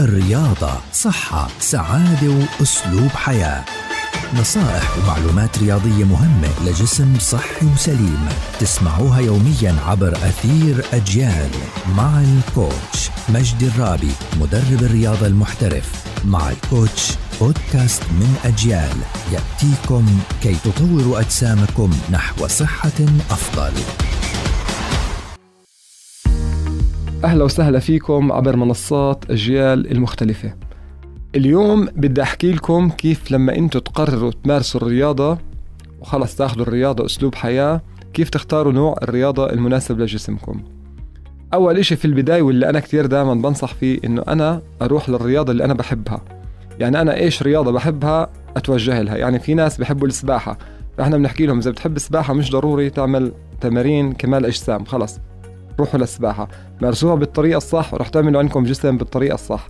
الرياضة صحة سعادة وأسلوب حياة. نصائح ومعلومات رياضية مهمة لجسم صحي وسليم. تسمعوها يوميا عبر أثير أجيال مع الكوتش مجدي الرابي مدرب الرياضة المحترف. مع الكوتش بودكاست من أجيال. يأتيكم كي تطوروا أجسامكم نحو صحة أفضل. أهلا وسهلا فيكم عبر منصات أجيال المختلفة. اليوم بدي أحكي لكم كيف لما أنتوا تقرروا تمارسوا الرياضة وخلص تاخذوا الرياضة أسلوب حياة كيف تختاروا نوع الرياضة المناسب لجسمكم. أول إشي في البداية واللي أنا كتير دائما بنصح فيه إنه أنا أروح للرياضة اللي أنا بحبها. يعني أنا إيش رياضة بحبها أتوجه لها. يعني في ناس بحبوا السباحة فإحنا بنحكي لهم إذا بتحب السباحة مش ضروري تعمل تمارين كمال أجسام خلص. روحوا للسباحة. مارسوها بالطريقة الصح ورح تعملوا عندكم جسم بالطريقة الصح.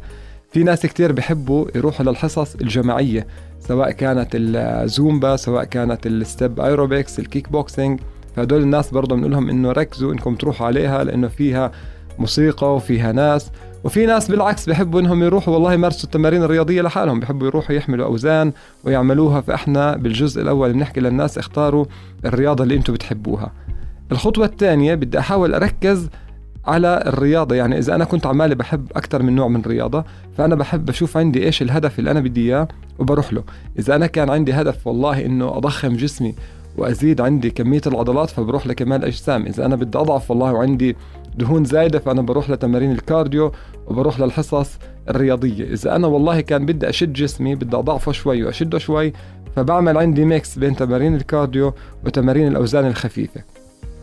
في ناس كتير بحبوا يروحوا للحصص الجماعية سواء كانت الزومبا سواء كانت ال step aerobics ال kickboxing. فهدول الناس برضه بنقول لهم إنه ركزوا إنكم تروحوا عليها لإنه فيها موسيقى وفيها ناس. وفي ناس بالعكس بحبوا إنهم يروحوا والله يمارسوا التمارين الرياضية لحالهم. بحبوا يروحوا يحملوا أوزان ويعملوها. فإحنا بالجزء الأول بنحكي للناس اختاروا الرياضة اللي أنتم بتحبوها. الخطوة الثانية بدي أحاول أركز على الرياضة. يعني إذا أنا كنت عمالي بحب أكثر من نوع من الرياضة فأنا بحب أشوف عندي إيش الهدف اللي أنا بدي إياه وبروح له. إذا أنا كان عندي هدف والله إنه أضخم جسمي وأزيد عندي كمية العضلات فبروح لكمال أجسام. إذا أنا بدي أضعف والله وعندي دهون زايدة فأنا بروح لتمارين الكارديو وبروح للحصص الرياضية. إذا أنا والله كان بدي أشد جسمي بدي أضعفه شوي وأشده شوي فبعمل عندي mix بين تمارين ال cardio وتمارين الأوزان الخفيفة.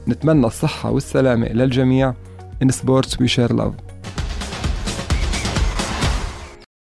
نتمنى الصحة والسلامة للجميع. In sports we share love.